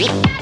Yeah.